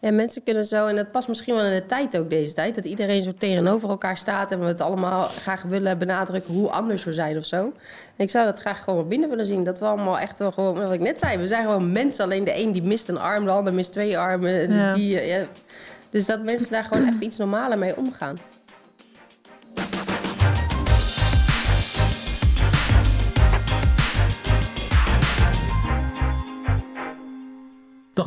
Ja, mensen kunnen zo, en dat past misschien wel in de tijd ook deze tijd, dat iedereen zo tegenover elkaar staat en we het allemaal graag willen benadrukken hoe anders we zijn of zo. En ik zou dat graag gewoon binnen willen zien. Dat we allemaal echt wel gewoon, wat ik net zei, we zijn gewoon mensen. Alleen de een die mist een arm, de ander mist twee armen. Ja. Die, ja. Dus dat mensen daar gewoon even iets normaler mee omgaan.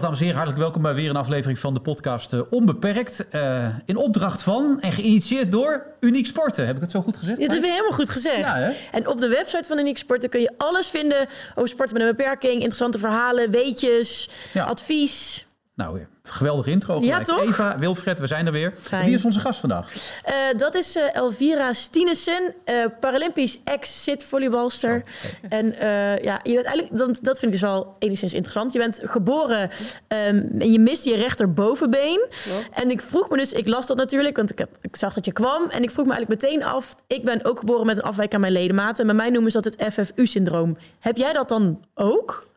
Dames en heren, hartelijk welkom bij weer een aflevering van de podcast eh, Onbeperkt. Eh, in opdracht van en geïnitieerd door Uniek Sporten. Heb ik het zo goed gezegd? Ja, dat heb je helemaal goed gezegd. Ja, en op de website van Unique Sporten kun je alles vinden over sporten met een beperking, interessante verhalen, weetjes, Ja. advies. Nou, weer geweldige intro. Ja, gelijk. toch? Eva, Wilfred, we zijn er weer. Fijn. Wie is onze gast vandaag? Eh, dat is eh, Elvira Stienesen, eh, Paralympisch ex-zitvolleybalster. En eh, ja, je bent eigenlijk, dat, dat vind ik dus wel enigszins interessant. Je bent geboren ehm, en je mist je rechterbovenbeen. En ik vroeg me dus, ik las dat natuurlijk, want ik, heb, ik zag dat je kwam. En ik vroeg me eigenlijk meteen af, ik ben ook geboren met een afwijking aan mijn ledematen. En bij mij noemen ze dat het FFU-syndroom. Heb jij dat dan ook?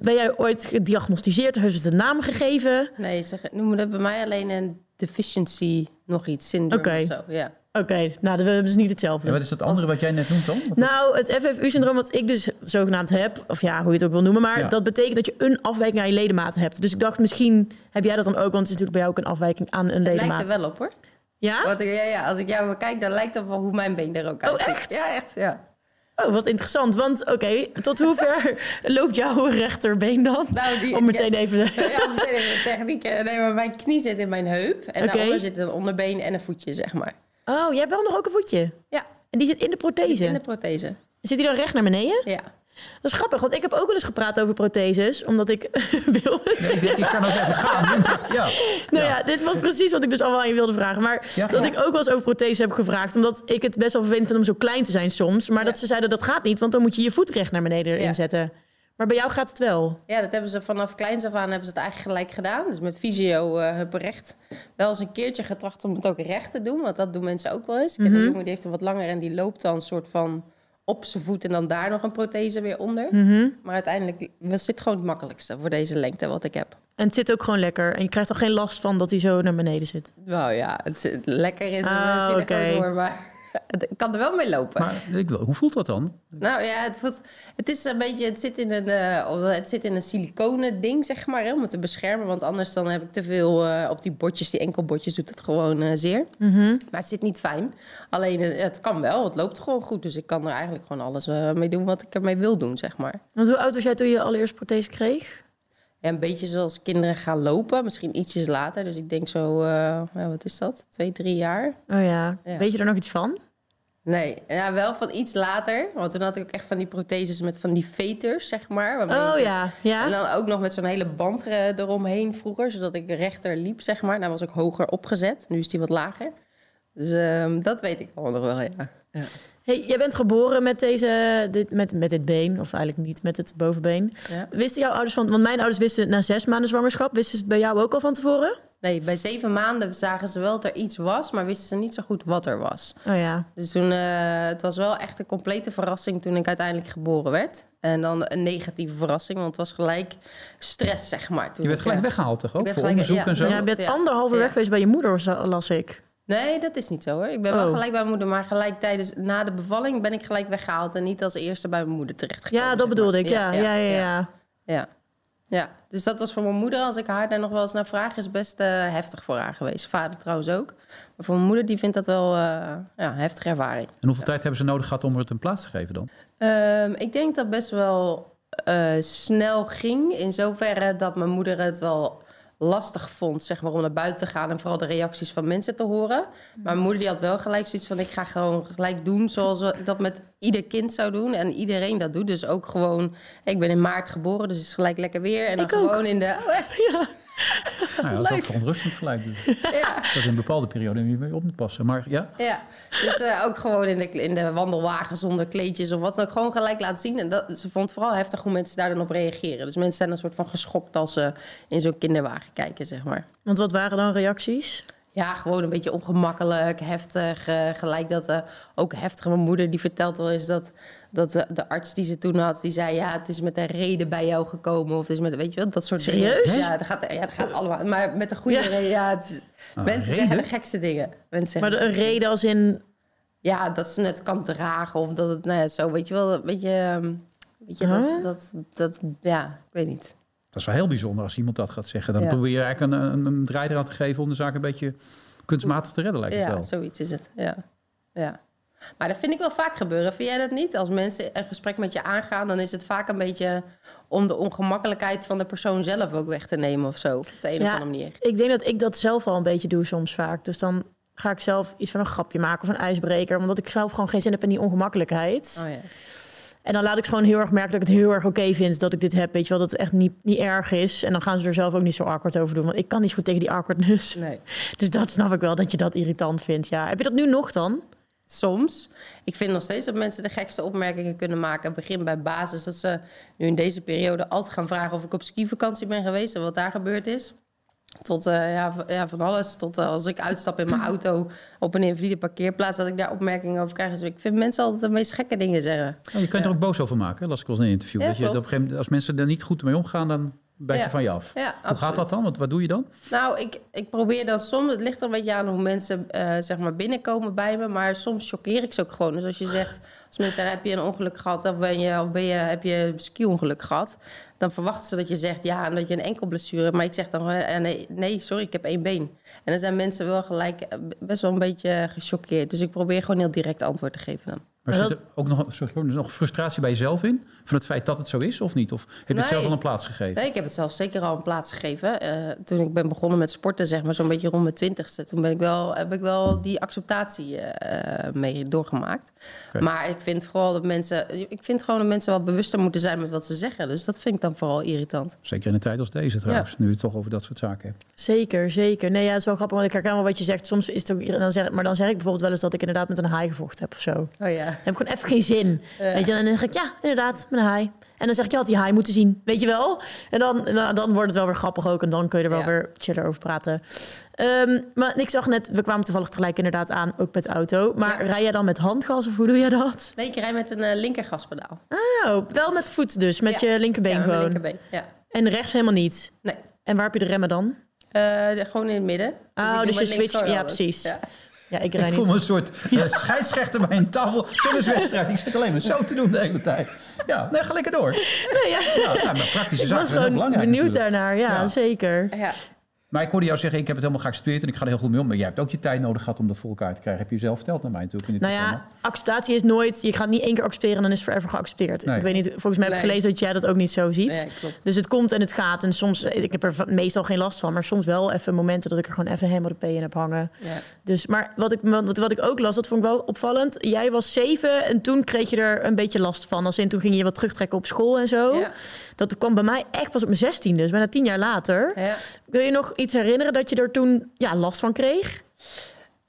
Ben jij ooit gediagnosticeerd? Hebben ze de naam gegeven? Nee, ze noemen dat bij mij alleen een deficiency nog iets, syndroom Oké. of zo. Ja. Oké, nou, dat hebben dus niet hetzelfde. Ja, wat is dat andere wat jij net noemt dan? Wat- Nou, het FFU-syndroom wat ik dus zogenaamd heb, of ja, hoe je het ook wil noemen, maar Ja. dat betekent dat je een afwijking aan je ledematen hebt. Dus ik dacht, misschien heb jij dat dan ook, want het is natuurlijk bij jou ook een afwijking aan een Het lijkt ledemaat. er wel op hoor. Ja? Want, ja, ja, als ik jou bekijk, dan lijkt het wel hoe mijn been er ook Oh, uitziet. echt? Ja, echt. Ja. Oh, wat interessant. Want oké, tot hoever loopt jouw rechterbeen dan? Nou, die, Om meteen even... Ja, meteen even de techniek. eh, Nee, maar mijn knie zit in mijn heup. En Oké. daaronder zit een onderbeen en een voetje, zeg maar. Oh, jij hebt wel nog ook een voetje. Ja, En die zit in de prothese. zit in de prothese. Zit die dan recht naar beneden? Ja. Dat is grappig, want ik heb ook wel eens gepraat over protheses, omdat ik wil. Ik, kan ook even gaan. Ja. Nou ja. dit was precies wat ik dus allemaal aan je wilde vragen. Maar Ja. dat ik ook wel eens over protheses heb gevraagd. Omdat ik het best wel vervelend vind om zo klein te zijn soms. Maar dat ze zeiden dat gaat niet, want dan moet je je voet recht naar beneden erin Ja. zetten. Maar bij jou gaat het wel. ja, dat hebben ze vanaf kleins af aan hebben ze het eigenlijk gelijk gedaan. Dus met fysio eh ik recht wel eens een keertje getracht om het ook recht te doen. Want dat doen mensen ook wel eens. Ik heb Mhm. een jongen die heeft er wat langer en die loopt dan een soort van op zijn voet en dan daar nog een prothese weer onder. Mhm. Maar uiteindelijk was dit gewoon het makkelijkste voor deze lengte wat ik heb. En het zit ook gewoon lekker. En je krijgt er geen last van dat hij zo naar beneden zit. Nou ja, het is, lekker is Ah, misschien oké. woord, maar ik kan er wel mee lopen. Maar ik, hoe voelt dat dan? Nou ja, het, voelt, het is een beetje, het zit in een, eh, of het zit in een siliconen ding, zeg maar, hè, om het te beschermen. Want anders dan heb ik te veel eh, op die botjes, die enkelbotjes, doet het gewoon eh, zeer. Mhm. Maar het zit niet fijn. Alleen het kan wel, het loopt gewoon goed. Dus ik kan er eigenlijk gewoon alles eh, mee doen wat ik ermee wil doen, zeg maar. Want hoe oud was jij toen je allereerst prothese kreeg? Ja, een beetje zoals kinderen gaan lopen, misschien ietsjes later. Dus ik denk zo, eh, ja, wat is dat? Twee, drie jaar. Oh ja. Ja. Weet je er nog iets van? Nee, ja, wel van iets later. Want toen had ik ook echt van die protheses met van die veters, zeg maar. waarmee Oh ik- ja. Ja? En dan ook nog met zo'n hele band eh, eromheen vroeger, zodat ik rechter liep, zeg maar. Nou was ook hoger opgezet. Nu is die wat lager. Dus ehm, dat weet ik allemaal nog wel, ja. ja. Hey, jij bent geboren met, deze, dit, met, met dit been, of eigenlijk niet met het bovenbeen. Ja. Wisten jouw ouders van, want mijn ouders wisten na zes maanden zwangerschap, wisten ze het bij jou ook al van tevoren? Nee, bij zeven maanden zagen ze wel dat er iets was, maar wisten ze niet zo goed wat er was. Oh ja. Dus toen, eh, het was wel echt een complete verrassing toen ik uiteindelijk geboren werd. En dan een negatieve verrassing, want het was gelijk stress, zeg maar. Toen Je werd gelijk ja. weggehaald toch ook? werd Voor gelijk- onderzoek ja. en zo? Ja, je bent Ja. anderhalve Ja. weg geweest bij je moeder, las ik. Nee, dat is niet zo hoor. Ik ben wel Oh. gelijk bij mijn moeder, maar gelijk tijdens na de bevalling ben ik gelijk weggehaald en niet als eerste bij mijn moeder terechtgekomen. Ja, dat zeg maar. bedoelde ik. Ja, ja, ja. ja, Ja. Ja, dus dat was voor mijn moeder, als ik haar daar nog wel eens naar vraag, is best eh, heftig voor haar geweest. Vader trouwens ook. Maar voor mijn moeder, die vindt dat wel eh ja, een heftige ervaring. En hoeveel tijd hebben ze nodig gehad om er het een plaats te geven dan? Ehm, ik denk dat best wel eh, snel ging. In zoverre dat mijn moeder het wel lastig vond, zeg maar, om naar buiten te gaan en vooral de reacties van mensen te horen. Maar mijn moeder die had wel gelijk zoiets van: ik ga gewoon gelijk doen zoals ik dat met ieder kind zou doen en iedereen dat doet. Dus ook gewoon, ik ben in maart geboren, dus het is gelijk lekker weer en dan Ik ook. gewoon in de. Oh? Ja. Nou ja, dat is ook verontrustend gelijk. Dus. Ja. Dat in een bepaalde periode je weer op moet passen. Maar ja, Ja, dus eh, ook gewoon in de, in de wandelwagen zonder kleedjes of wat dan ook. Gewoon gelijk laten zien. En dat, ze vond het vooral heftig hoe mensen daar dan op reageren. Dus mensen zijn een soort van geschokt als ze in zo'n kinderwagen kijken, zeg maar. Want wat waren dan reacties? Ja, gewoon een beetje ongemakkelijk, heftig. eh, gelijk dat eh, ook heftig. Mijn moeder die vertelt wel eens dat, dat de, de arts die ze toen had, die zei: Ja, het is met een reden bij jou gekomen. Of het is met, weet je wel, dat soort Serieus? dingen. Ja, dat gaat, ja, dat gaat allemaal. Maar met een goede Ja. reden. Ja, het is, Ah, mensen reden? zeggen de gekste dingen. Mensen Maar een reden als in... Ja, dat ze het kan dragen of dat het, nou ja, zo, weet je wel, weet je, ehm, weet je, dat, Huh? dat, dat, ja, ik weet niet. Dat is wel heel bijzonder als iemand dat gaat zeggen. Dan Ja. probeer je eigenlijk een, een, een te geven om de zaak een beetje kunstmatig te redden, lijkt het Ja, wel. zoiets is het, ja. ja. Maar dat vind ik wel vaak gebeuren. Vind jij dat niet? Als mensen een gesprek met je aangaan, dan is het vaak een beetje om de ongemakkelijkheid van de persoon zelf ook weg te nemen of zo, op de een of andere manier. Ik denk dat ik dat zelf al een beetje doe soms vaak. Dus dan ga ik zelf iets van een grapje maken of een ijsbreker. Omdat ik zelf gewoon geen zin heb in die ongemakkelijkheid. Oh ja. En dan laat ik gewoon heel erg merken dat ik het heel erg oké vind dat ik dit heb. Weet je wel, dat het echt niet, niet erg is. En dan gaan ze er zelf ook niet zo awkward over doen. Want ik kan niet zo goed tegen die awkwardness. Nee. Dus dat snap ik wel, dat je dat irritant vindt. Ja. Heb je dat nu nog dan? Soms. Ik vind nog steeds dat mensen de gekste opmerkingen kunnen maken. Begin bij basis dat ze nu in deze periode altijd gaan vragen of ik op skivakantie ben geweest en wat daar gebeurd is. Tot eh, ja, ja, van alles. Tot eh, als ik uitstap in mijn auto op een invalide parkeerplaats, dat ik daar opmerkingen over krijg. Dus ik vind mensen altijd de meest gekke dingen zeggen. Ja, je kunt er ook boos over maken, las ik wel eens in een interview. Dat je, op een gegeven moment, als mensen er niet goed mee omgaan, dan bijt je Ja. van je af. Ja, Hoe absoluut. gaat dat dan? Wat, wat doe je dan? Nou, ik, ik probeer dan soms, het ligt er een beetje aan hoe mensen eh, zeg maar binnenkomen bij me, maar soms choqueer ik ze ook gewoon. Dus als je zegt, als mensen zeggen, heb je een ongeluk gehad of, ben je, of ben je, heb je een ski-ongeluk gehad, dan verwachten ze dat je zegt ja en dat je een enkel blessure hebt. Maar ik zeg dan gewoon, eh, nee, nee, sorry, ik heb één been. En dan zijn mensen wel gelijk eh, best wel een beetje gechoqueerd. Dus ik probeer gewoon heel direct antwoord te geven dan. Maar zit er ook nog, sorry, er nog frustratie bij jezelf in? Van het feit dat het zo is of niet? Of heb je het zelf al een plaats gegeven? Nee, ik heb het zelf zeker al een plaats gegeven. Eh, toen ik ben begonnen met sporten, zeg maar, zo'n beetje rond mijn twintigste. Toen ben ik wel, heb ik wel die acceptatie eh, mee doorgemaakt. Maar ik vind vooral dat mensen... Ik vind gewoon dat mensen wel bewuster moeten zijn met wat ze zeggen. Dus dat vind ik dan vooral irritant. Zeker in een tijd als deze trouwens, nu je het toch over dat soort zaken hebt. Zeker, zeker. Nee, ja, het is wel grappig, want ik herken wel wat je zegt. Soms is het ook... Dan zeg, maar dan zeg ik bijvoorbeeld wel eens dat ik inderdaad met een haai gevochten heb of zo. Oh ja. heb ik gewoon even geen zin. Ja. Weet je, en dan zeg ik, ja, inderdaad, met een haai. En dan zeg ik, je had die haai moeten zien, weet je wel? En dan, nou, dan wordt het wel weer grappig ook. En dan kun je er wel Ja. weer chiller over praten. Ehm, maar ik zag net, we kwamen toevallig tegelijk inderdaad aan, ook met de auto. Maar Ja. rij jij dan met handgas of hoe doe jij dat? Nee, ik rij met een eh, linkergaspedaal. Oh, wel met voet dus, met Ja. je linkerbeen met gewoon. linkerbeen. Ja. En rechts helemaal niet. Nee. En waar heb je de remmen dan? Eh, de- gewoon in het midden. Oh, ik doe dus je gewoon ja, alles. precies. Ja. Ik rij Ik voel niet. me een soort eh, scheidsrechter bij een tafel tenniswedstrijd. Ik zit alleen maar zo te doen de hele tijd. Ja, nee, ga lekker door. Nee, ja. Ja, ja, maar praktische Ik zaken was zijn ook gewoon belangrijk benieuwd natuurlijk. daarnaar. Ja, Ja. zeker. Maar ik hoorde jou zeggen, ik heb het helemaal geaccepteerd en ik ga er heel goed mee om. Maar jij hebt ook je tijd nodig gehad om dat voor elkaar te krijgen. Heb je zelf verteld naar mij natuurlijk in dit Nou programma. ja, acceptatie is nooit... Je gaat niet één keer accepteren en dan is het forever geaccepteerd. Nee. Ik weet niet, volgens mij heb ik Nee. gelezen dat jij dat ook niet zo ziet. Klopt. Dus het komt en het gaat. En soms, ik heb er meestal geen last van, maar soms wel even momenten dat ik er gewoon even helemaal de P in heb hangen. Ja. Dus, maar wat ik, wat, wat ik ook las, dat vond ik wel opvallend. Jij was zeven en toen kreeg je er een beetje last van. Als in toen ging je wat terugtrekken op school en zo. Ja. Dat kwam bij mij echt pas op mijn zestiende, dus bijna tien jaar later. Ja. Wil je nog iets herinneren dat je er toen ja, last van kreeg?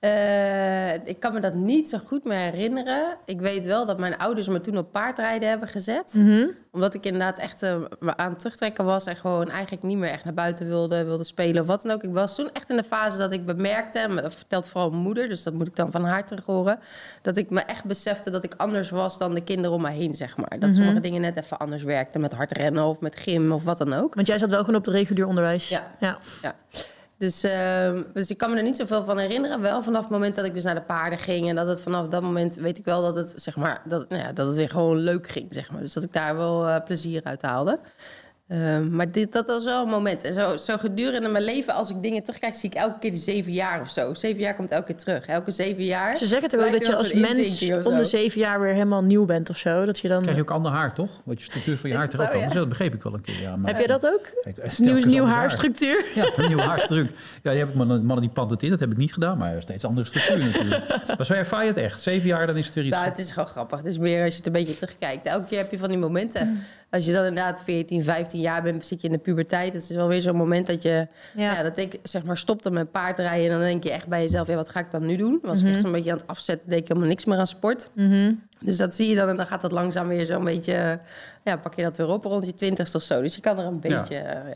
Eh, ik kan me dat niet zo goed meer herinneren. Ik weet wel dat mijn ouders me toen op paardrijden hebben gezet. Mhm. Omdat ik inderdaad echt me aan het terugtrekken was... en gewoon eigenlijk niet meer echt naar buiten wilde, wilde spelen of wat dan ook. Ik was toen echt in de fase dat ik bemerkte... en dat vertelt vooral mijn moeder, dus dat moet ik dan van haar terug horen... dat ik me echt besefte dat ik anders was dan de kinderen om mij heen, zeg maar. Dat sommige dingen net even anders werkten met hard rennen of met gym of wat dan ook. Want jij zat wel gewoon op het regulier onderwijs. Ja. ja. Ja. Dus, ehm, dus ik kan me er niet zoveel van herinneren. Wel vanaf het moment dat ik dus naar de paarden ging. En dat het vanaf dat moment weet ik wel dat het, zeg maar, dat, nou ja, dat het weer gewoon leuk ging. Zeg maar. Dus dat ik daar wel eh, plezier uit haalde. Ehm, maar dit, dat was wel een moment. En zo, zo gedurende mijn leven, als ik dingen terugkijk, zie ik elke keer die zeven jaar of zo. Zeven jaar komt elke keer terug. Elke zeven jaar. Ze zeggen toch ook lijkt dat je als wel mens om de zeven jaar weer helemaal nieuw bent of zo. Dat je dan... Krijg je ook ander haar, toch? Wat je structuur van je haar het er anders. ja? Dat begreep ik wel een keer. Ja, maar, Heb jij dat ook? Kijk, het Nieuw, nieuw haarstructuur? Ja, een nieuw haarstruc. Ja, je hebt mannen, mannen die panden het in, dat heb ik niet gedaan, maar steeds andere structuur natuurlijk. Maar zo ervaar je het echt. Zeven jaar, dan is het weer iets. Nou, het is gewoon grappig. Het is meer als je het een beetje terugkijkt. Elke keer heb je van die momenten. Als je dan inderdaad 14, 15 jaar bent, zit je in de puberteit. Het is wel weer zo'n moment dat je... Ja. Ja. dat ik zeg maar stopte met paardrijden. En dan denk je echt bij jezelf, ja, wat ga ik dan nu doen? Was ik echt zo'n beetje aan het afzetten, deed ik helemaal niks meer aan sport. Mhm. Dus dat zie je dan en dan gaat dat langzaam weer zo'n beetje... Ja, pak je dat weer op rond je twintigste of zo. Dus je kan er een beetje... eh, Ja. Ja,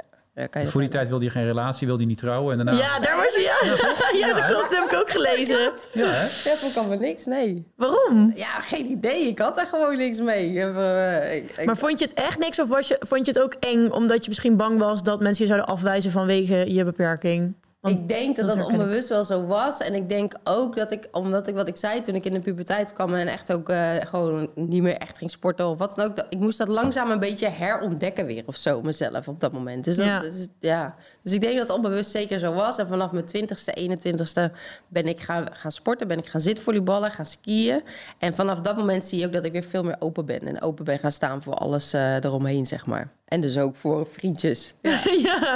kan je dat Voor die hebben. tijd wilde je geen relatie, wilde je niet trouwen. En daarna... Ja, daar was je. Ja, ja dat klopt. Dat heb ik ook gelezen. Ja, hè? Ja, vond ik niks, nee. Waarom? Ja, geen idee. Ik had er gewoon niks mee. Ik heb, eh, ik- Maar vond je het echt niks of was je, vond je het ook eng omdat je misschien bang was dat mensen je zouden afwijzen vanwege je beperking? Want- ik denk dat dat dat, herken ik. onbewust wel zo was. En ik denk ook dat ik, omdat ik wat ik zei toen ik in de puberteit kwam en echt ook eh, gewoon niet meer echt ging sporten of wat dan ook. dat- Ik moest dat langzaam een beetje herontdekken weer of zo, mezelf op dat moment. Dus, dat, Ja. is, ja. dus ik denk dat het onbewust zeker zo was. En vanaf mijn 20ste, 21ste ben ik gaan, gaan sporten, ben ik gaan zitvolleyballen, gaan skiën. En vanaf dat moment zie je ook dat ik weer veel meer open ben. En open ben gaan staan voor alles eh, eromheen, zeg maar. En dus ook voor vriendjes. ja.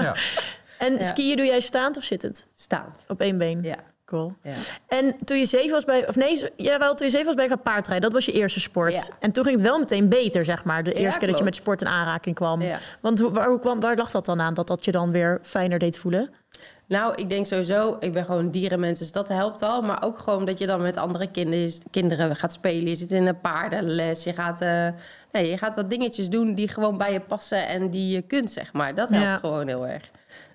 Ja. En Ja. skiën doe jij staand of zittend? Staand. Op één been? Ja. Cool. ja. En toen je zeven was bij... Of nee, jawel, toen je zeven was bij gaan paardrijden. Dat was je eerste sport. Ja. En toen ging het wel meteen beter, zeg maar. De eerste keer dat je met sport in aanraking kwam. Ja. Want hoe, waar, hoe kwam, waar lag dat dan aan? Dat dat je dan weer fijner deed voelen? Nou, ik denk sowieso, ik ben gewoon dierenmens, dus dat helpt al. Maar ook gewoon dat je dan met andere kinderen, kinderen gaat spelen. Je zit in een paardenles, je gaat, eh, nee, je gaat wat dingetjes doen die gewoon bij je passen en die je kunt, zeg maar. Dat helpt gewoon heel erg.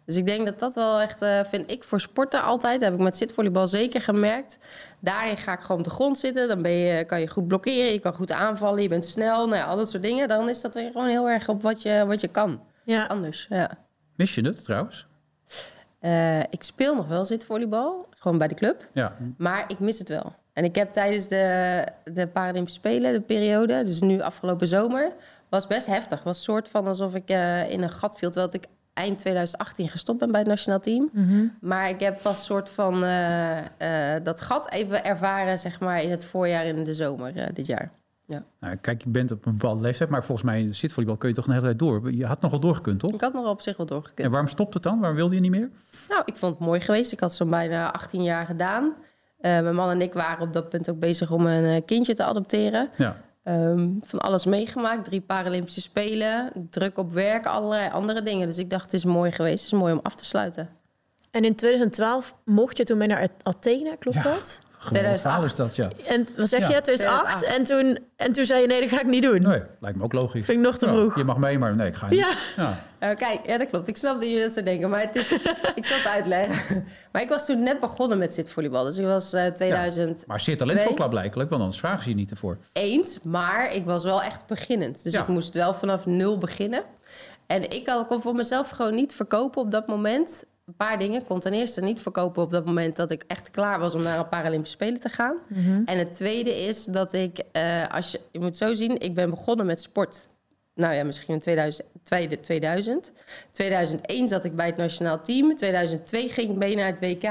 Dus ik denk dat dat wel echt, eh, vind ik voor sporten altijd, heb ik met zitvolleybal zeker gemerkt. Daarin ga ik gewoon op de grond zitten, dan ben je, kan je goed blokkeren, je kan goed aanvallen, je bent snel, nou ja, al dat soort dingen. Dan is dat weer gewoon heel erg op wat je, wat je kan. Ja. Anders, ja. Mis je het trouwens? Eh, ik speel nog wel zitvolleybal, gewoon bij de club. Ja. Maar ik mis het wel. En ik heb tijdens de, de Paralympische Spelen, de periode, dus nu afgelopen zomer, was best heftig. was een soort van alsof ik eh, in een gat viel, terwijl ik eind 2018 gestopt ben bij het nationaal team. Maar ik heb pas soort van eh, eh, dat gat even ervaren, zeg maar, in het voorjaar en in de zomer eh, dit jaar. Nou, kijk, je bent op een bepaalde leeftijd, maar volgens mij in zitvolleybal kun je toch een hele tijd door. Je had nog wel doorgekund, toch? Ik had nog op zich wel doorgekund. En waarom stopt het dan? Waarom wilde je niet meer? Nou, ik vond het mooi geweest. Ik had zo'n bijna 18 jaar gedaan. Eh, mijn man en ik waren op dat punt ook bezig om een eh, kindje te adopteren. Ja. Ehm, van alles meegemaakt. Drie Paralympische Spelen. Druk op werk, allerlei andere dingen. Dus ik dacht, het is mooi geweest. Het is mooi om af te sluiten. En in 2012 mocht je toen mee naar Athene, klopt Ja. dat? Geweldig verhaal 2008. is dat, ja. En wat zeg Ja. je? 2008. 2008. En, toen, en toen zei je, nee, dat ga ik niet doen. Nee, lijkt me ook logisch. Vind ik nog te Ja, vroeg. Je mag mee, maar nee, ik ga niet. Ja. Ja. Eh, kijk, ja, dat klopt. Ik snap dat jullie dat zo denken. Maar het is, ik zal het uitleggen. Maar ik was toen net begonnen met zitvolleybal. Dus ik was eh 2001. Maar zeer talentvol klaarblijkelijk, want anders vragen ze je niet ervoor. Maar ik was wel echt beginnend. Dus Ja. ik moest wel vanaf nul beginnen. En ik kan- kon voor mezelf gewoon niet verkopen op dat moment. Een paar dingen. Ik kon ten eerste niet verkopen op dat moment dat ik echt klaar was om naar een Paralympische Spelen te gaan. En het tweede is dat ik, eh, als je, je moet zo zien, ik ben begonnen met sport. Nou ja, misschien in 2000, tweede- 2000. 2001 zat ik bij het nationaal team. 2002 ging ik mee naar het WK.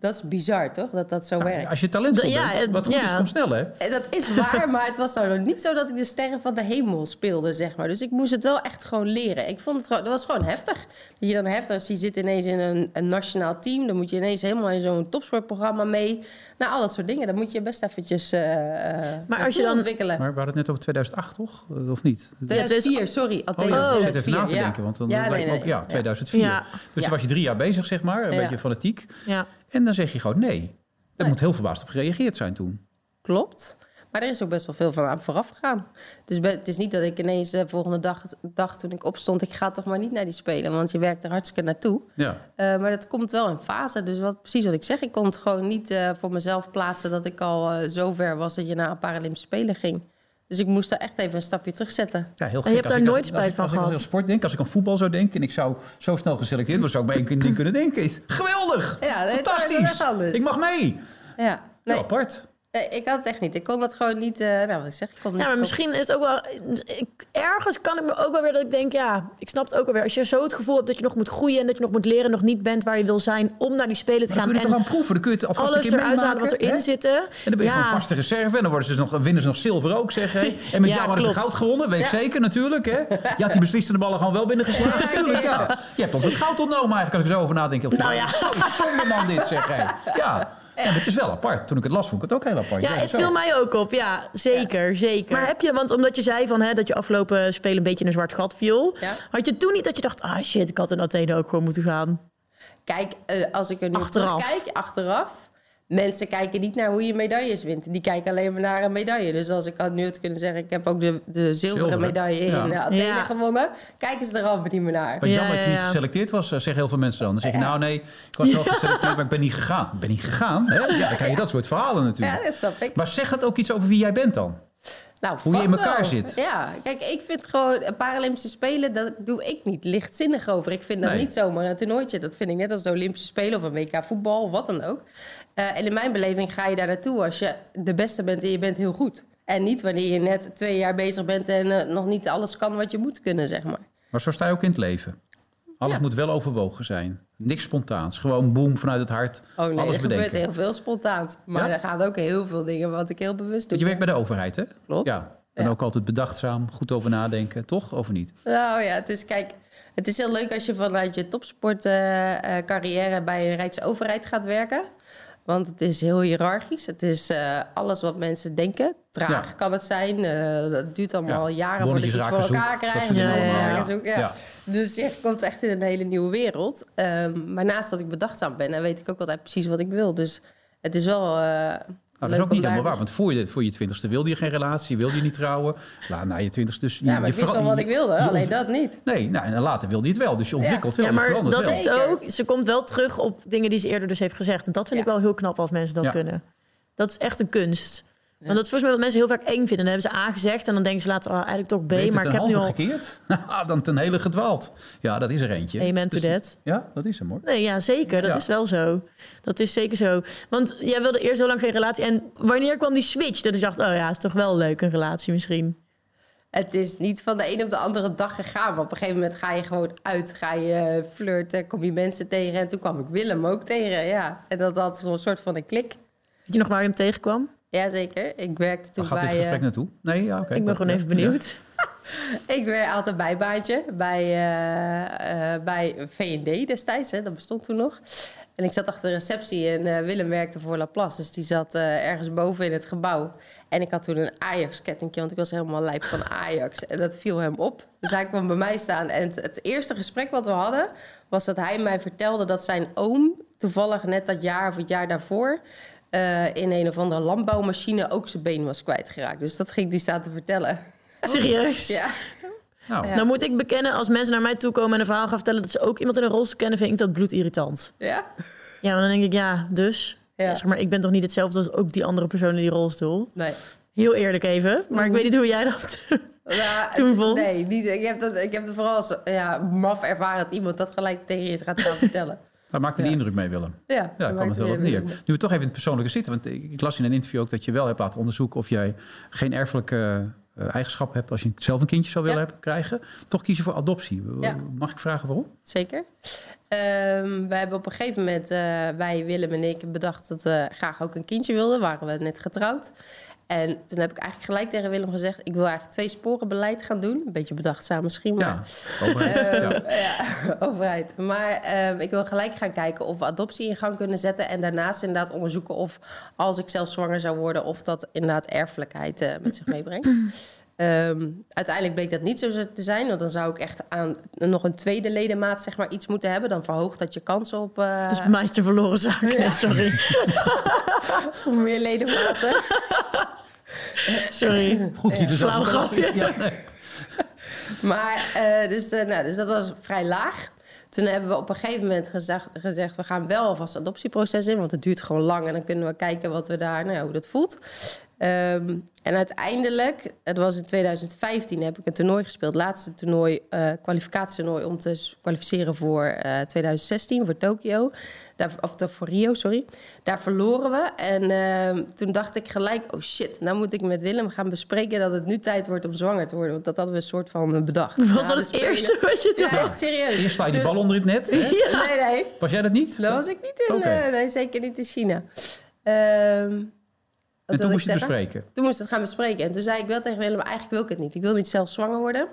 Dat is bizar, toch? Dat dat zo werkt. Als je talentvol Ja, bent, het- wat goed ja. is, komt snel, hè? En Dat is waar, maar het was nou nog niet zo dat ik de sterren van de hemel speelde, zeg maar. Dus ik moest het wel echt gewoon leren. Ik vond het gewoon, dat was gewoon heftig. Dat je dan heftig, je zit ineens in een, een nationaal team, dan moet je ineens helemaal in zo'n topsportprogramma mee. Nou, al dat soort dingen, dan moet je best eventjes eh eh, Maar als je dan- ontwikkelen. Maar we hadden het net over 2008, toch? Eh, Of niet? 2004, sorry, Oh, Athene. ja, ik zit 2004, even na te ja. denken, want dan Ja, nee, ook, ja, ja. 2004. Ja. Dus dan was je drie jaar bezig, zeg maar, een beetje fanatiek. Ja. En dan zeg je gewoon nee. Daar Nee. moet heel verbaasd op gereageerd zijn toen. Klopt. Maar er is ook best wel veel van aan vooraf gegaan. Dus het is niet dat ik ineens de volgende dag, dag toen ik opstond... ik ga toch maar niet naar die spelen, want je werkt er hartstikke naartoe. Ja. Eh, maar dat komt wel in fase. Dus wat, precies wat ik zeg, ik kon het gewoon niet eh, voor mezelf plaatsen... dat ik al eh, zo ver was dat je naar een Paralympische Spelen ging. Dus ik moest daar echt even een stapje terugzetten. Ja, heel En je hebt daar nooit als- spijt van als ik aan gehad? sport denk, als ik aan voetbal zou denken en ik zou zo snel geselecteerd worden, zou ik bij één kunnen denken. Geweldig! Ja, Fantastisch! Ik mag mee! Ja, Nee. nee, apart. Nee, ik had het echt niet. Ik kon dat gewoon niet... eh, nou, wat ik zeg, ik kon het Ja, maar niet misschien is het ook wel... Ik, ergens kan ik me ook wel weer dat ik denk... Ja, ik snap het ook wel weer. Als je zo het gevoel hebt dat je nog moet groeien... en dat je nog moet leren en nog niet bent waar je wil zijn... om naar die Spelen te Maar dan gaan kun je en toch aan proeven. Dan kun je het alvast een alles keer eruit halen wat erin hè? zit. En dan ben je gewoon vaste reserve. En dan worden ze nog, winnen ze nog zilver ook, zeg. Hè? En met Ja, jou hadden ze goud gewonnen, weet ik Ja. zeker natuurlijk. Hè? Je had die beslissende ballen gewoon wel binnengeslagen. Natuurlijk, ja. Je hebt ons het goud ontnomen eigenlijk, als ik er zo over nadenk. Of, Nou ja. Zo zonde man dit, zeg. Hè? Ja. En het is wel apart. Toen ik het las, vond ik het ook heel apart. Ja, het zo. viel mij ook op. Ja, zeker, zeker. Maar heb je, want omdat je zei van, hè, dat je afgelopen spelen een beetje in een zwart gat viel... Ja. had je toen niet dat je dacht... ah shit, ik had in Athene ook gewoon moeten gaan? Kijk, eh, als ik er nu Achteraf. terugkijk, achteraf... mensen kijken niet naar hoe je medailles wint. Die kijken alleen maar naar een medaille. Dus als ik had nu had kunnen zeggen... ik heb ook de, de zilveren Zilveren, medaille ja. in Athene Ja. gewonnen... kijken ze er al niet meer naar. Wat Ja, jammer dat je ja, niet ja. geselecteerd was, eh, zeggen heel veel mensen dan. Dan zeg je, nou nee, ik was wel geselecteerd, maar ik ben niet gegaan. Ik ben niet gegaan, hè? Ja, dan krijg je dat soort verhalen Ja, natuurlijk. dat snap ik. Maar zegt dat ook iets over wie jij bent dan? Nou, Hoe je in elkaar wel. zit. Ja, kijk, ik vind gewoon Paralympische Spelen, dat doe ik niet lichtzinnig over. Ik vind dat Nee. niet zomaar een toernooitje. Dat vind ik net als de Olympische Spelen of een WK voetbal of wat dan ook. Eh, en in mijn beleving ga je daar naartoe als je de beste bent en je bent heel goed. En niet wanneer je net twee jaar bezig bent en eh, nog niet alles kan wat je moet kunnen, zeg maar. Maar zo sta je ook in het leven. Alles Ja. moet wel overwogen zijn. Niks spontaans. Gewoon boem vanuit het hart. Oh nee, alles er gebeurt heel veel spontaans. Maar Ja? er gaan ook heel veel dingen wat ik heel bewust doe. Want je werkt bij de overheid, hè? Klopt. Ja. En Ja. ook altijd bedachtzaam, goed over nadenken, toch? Of niet? Nou ja, het is, kijk, het is heel leuk als je vanuit je topsportcarrière bij een Rijksoverheid gaat werken. Want het is heel hiërarchisch. Het is eh, alles wat mensen denken. Traag Ja. kan het zijn. eh, dat duurt allemaal Ja. jaren voordat je iets voor elkaar krijgt. ja. ja. Dus je komt echt in een hele nieuwe wereld. Ehm, maar naast dat ik bedachtzaam ben, dan weet ik ook altijd precies wat ik wil. Dus het is wel. eh, Nou, dat is ook niet helemaal waar. Want voor je, voor je twintigste wilde je geen relatie, wilde je niet trouwen. Laat na je twintigste dus... Ja, maar ik wist al wat ik wilde, alleen ont- dat niet. Nee, nou, en later wilde je het wel. Dus je ontwikkelt wel, Ja, maar verandert dat wel. is het ook. Ze komt wel terug op dingen die ze eerder dus heeft gezegd. En dat vind ik wel heel knap als mensen dat Ja. kunnen. Dat is echt een kunst. Want dat is volgens mij wat mensen heel vaak eng vinden. Dan hebben ze A gezegd en dan denken ze later oh, eigenlijk toch B. Weet het maar ik heb nu al... gekeerd? Ah, dan ten hele gedwaald. Ja, dat is er eentje. Amen to Dus- that. Ja, dat is hem hoor. Nee, ja, zeker. Dat Ja. is wel zo. Dat is zeker zo. Want jij wilde eerst zo lang geen relatie. En wanneer kwam die switch? Dat je dacht, oh ja, is toch wel leuk een relatie misschien. Het is niet van de een op de andere dag gegaan. Maar op een gegeven moment ga je gewoon uit. Ga je flirten, kom je mensen tegen. En toen kwam ik Willem ook tegen, ja. En dat had zo'n soort van een klik. Weet je nog waar je hem tegenkwam? Jazeker. Ik werkte toen Waar gaat dit bij... gesprek eh, naartoe? Nee, ja, oké. ik ben gewoon even benieuwd. ik werkte altijd bijbaantje bij, eh, eh, bij V&D destijds. Hè. Dat bestond toen nog. En ik zat achter de receptie en eh, Willem werkte voor Laplace. Dus die zat eh, ergens boven in het gebouw. En ik had toen een Ajax-kettingje, want ik was helemaal lijp van Ajax. En dat viel hem op. Dus hij kwam bij mij staan. En het, het eerste gesprek wat we hadden, was dat hij mij vertelde dat zijn oom... toevallig net dat jaar of het jaar daarvoor... eh, in een of andere landbouwmachine ook zijn been was kwijtgeraakt. Dus dat ging hij staan te vertellen. Serieus? Ja. Nou, Ja. Dan moet ik bekennen, als mensen naar mij toe komen en een verhaal gaan vertellen dat ze ook iemand in een rolstoel kennen, vind ik dat bloedirritant. Ja? Ja, maar dan denk ik, ja, dus. Ja. Ja. Zeg maar, ik ben toch niet hetzelfde als ook die andere persoon in die rolstoel. Nee. Heel eerlijk even, maar ik weet niet hoe jij dat. Ja, Toen vond? Nee, niet, ik, heb dat, ik heb het vooral als ja, maf ervaren dat iemand dat gelijk tegen je gaat gaan vertellen. Waar maakte die indruk mee, Willem? Ja, daar kwam het wel op neer. Nu we toch even in het persoonlijke zitten. Want ik las in een interview ook dat je wel hebt laten onderzoeken... of jij geen erfelijke eh, eigenschap hebt... als je zelf een kindje zou willen Ja. hebben, krijgen. Toch kiezen voor adoptie. Ja. Mag ik vragen waarom? Zeker. Ehm, we hebben op een gegeven moment, eh, wij, Willem en ik, bedacht dat we graag ook een kindje wilden. Waren we net getrouwd. En toen heb ik eigenlijk gelijk tegen Willem gezegd... ik wil eigenlijk twee sporen beleid gaan doen. Een beetje bedachtzaam misschien, maar... Ja, overheid. Ehm, ja. ja, overheid. Maar ehm, ik wil gelijk gaan kijken of we adoptie in gang kunnen zetten. En daarnaast inderdaad onderzoeken of als ik zelf zwanger zou worden, of dat inderdaad erfelijkheid eh, met zich meebrengt. Ehm, uiteindelijk bleek dat niet zo te zijn. Want dan zou ik echt aan nog een tweede ledemaat zeg maar, iets moeten hebben. Dan verhoogt dat je kans op eh, Het is mij is de verloren zaak. Nee, sorry. meer ledematen. Sorry. Goed je zo Flauw grapje. Ja, nee. Maar eh, dus, eh, nou, dus dat was vrij laag. Toen hebben we op een gegeven moment gezegd, gezegd we gaan wel alvast het adoptieproces in, want het duurt gewoon lang en dan kunnen we kijken wat we daar, nou, ja, hoe dat voelt. Ehm, en uiteindelijk, het was in 2015, heb ik een toernooi gespeeld, het laatste toernooi, eh kwalificatietoernooi om te kwalificeren voor eh, 2016, voor Tokio, Daar, of voor Rio, sorry. Daar verloren we en ehm, toen dacht ik gelijk, oh shit, nou moet ik met Willem gaan bespreken dat het nu tijd wordt om zwanger te worden, want dat hadden we een soort van eh, bedacht. Was dat het Spelen- eerste wat je Ja, dacht? echt serieus. Eerst sla je die bal onder het net. hè? Nee, nee. Was jij dat niet? Dat was ik niet in, eh, nee, zeker niet in China. Ehm, En toen moest je het bespreken. Toen moest ik het gaan bespreken. En toen zei ik wel tegen Willem, eigenlijk wil ik het niet. Ik wil niet zelf zwanger worden.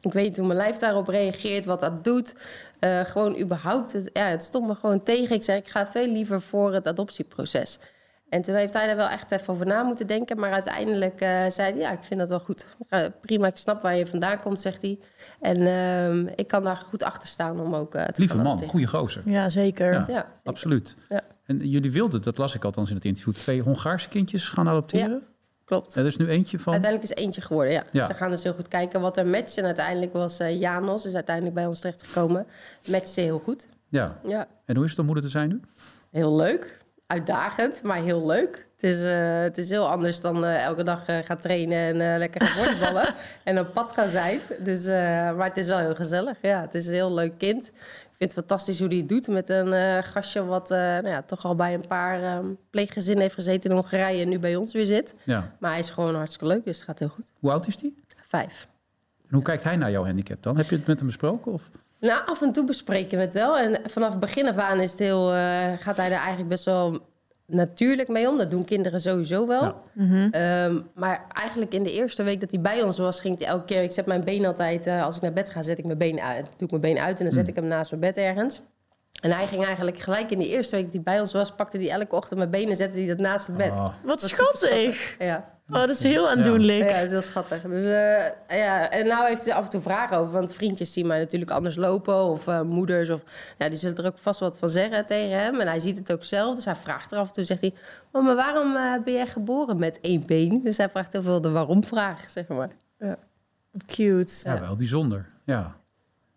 Ik weet niet hoe mijn lijf daarop reageert, wat dat doet. Eh, gewoon überhaupt, het, ja, het stond me gewoon tegen. Ik zei, ik ga veel liever voor het adoptieproces. En toen heeft hij er wel echt even over na moeten denken. Maar uiteindelijk eh, zei hij, ja, ik vind dat wel goed. Prima, ik snap waar je vandaan komt, zegt hij. En ehm, ik kan daar goed achter staan om ook eh, te Lieve gaan man, goede gozer. Ja, zeker. Ja. Ja, zeker. Absoluut. Ja. En jullie wilden, dat las ik althans in het interview, twee Hongaarse kindjes gaan adopteren. Klopt. Er is nu eentje van. Uiteindelijk is eentje geworden, ja. Ja. Ze gaan dus heel goed kijken wat er matcht. En uiteindelijk was eh, Janos, is uiteindelijk bij ons terechtgekomen. Matchte heel goed. Ja. Ja, En hoe is het om moeder te zijn nu? heel leuk. Uitdagend, maar heel leuk. Het is, eh, het is heel anders dan eh, elke dag eh, gaan trainen en lekker gaan volleyballen. en op pad gaan zijn. Dus, maar het is wel heel gezellig. Ja, het is een heel leuk kind. Ik vind het fantastisch hoe hij het doet met een gastje... wat nou ja, toch al bij een paar eh, pleeggezinnen heeft gezeten in Hongarije... en nu bij ons weer zit. Ja. Maar hij is gewoon hartstikke leuk, dus het gaat heel goed. Hoe oud is die? Vijf. En hoe kijkt hij naar jouw handicap dan? Heb je het met hem besproken? Of? Nou, af en toe bespreken we het wel. En vanaf het begin af aan is het heel, gaat hij er eigenlijk best wel natuurlijk mee om. Dat doen kinderen sowieso wel. Ja. Mhm. Ehm, maar eigenlijk in de eerste week dat hij bij ons was, ging hij elke keer... Ik zet mijn been altijd, eh, als ik naar bed ga, zet ik mijn been uit. Doe ik mijn been uit en dan zet ik hem naast mijn bed ergens. En hij ging eigenlijk gelijk in de eerste week dat hij bij ons was... pakte hij elke ochtend mijn benen en zette hij dat naast het bed. Ah, Wat schattig. Ja. Oh, dat is heel aandoenlijk. Ja, dat is heel schattig. Dus, eh, ja. En nou heeft hij af en toe vragen over. Want vriendjes zien mij natuurlijk anders lopen. Of eh, moeders. Of, ja, die zullen er ook vast wat van zeggen tegen hem. En hij ziet het ook zelf. Dus hij vraagt er af en toe. Zegt hij, oh, maar waarom eh, ben jij geboren met één been? Dus hij vraagt heel veel de waarom-vraag, zeg maar. Ja. Cute. ja, wel bijzonder. Ja.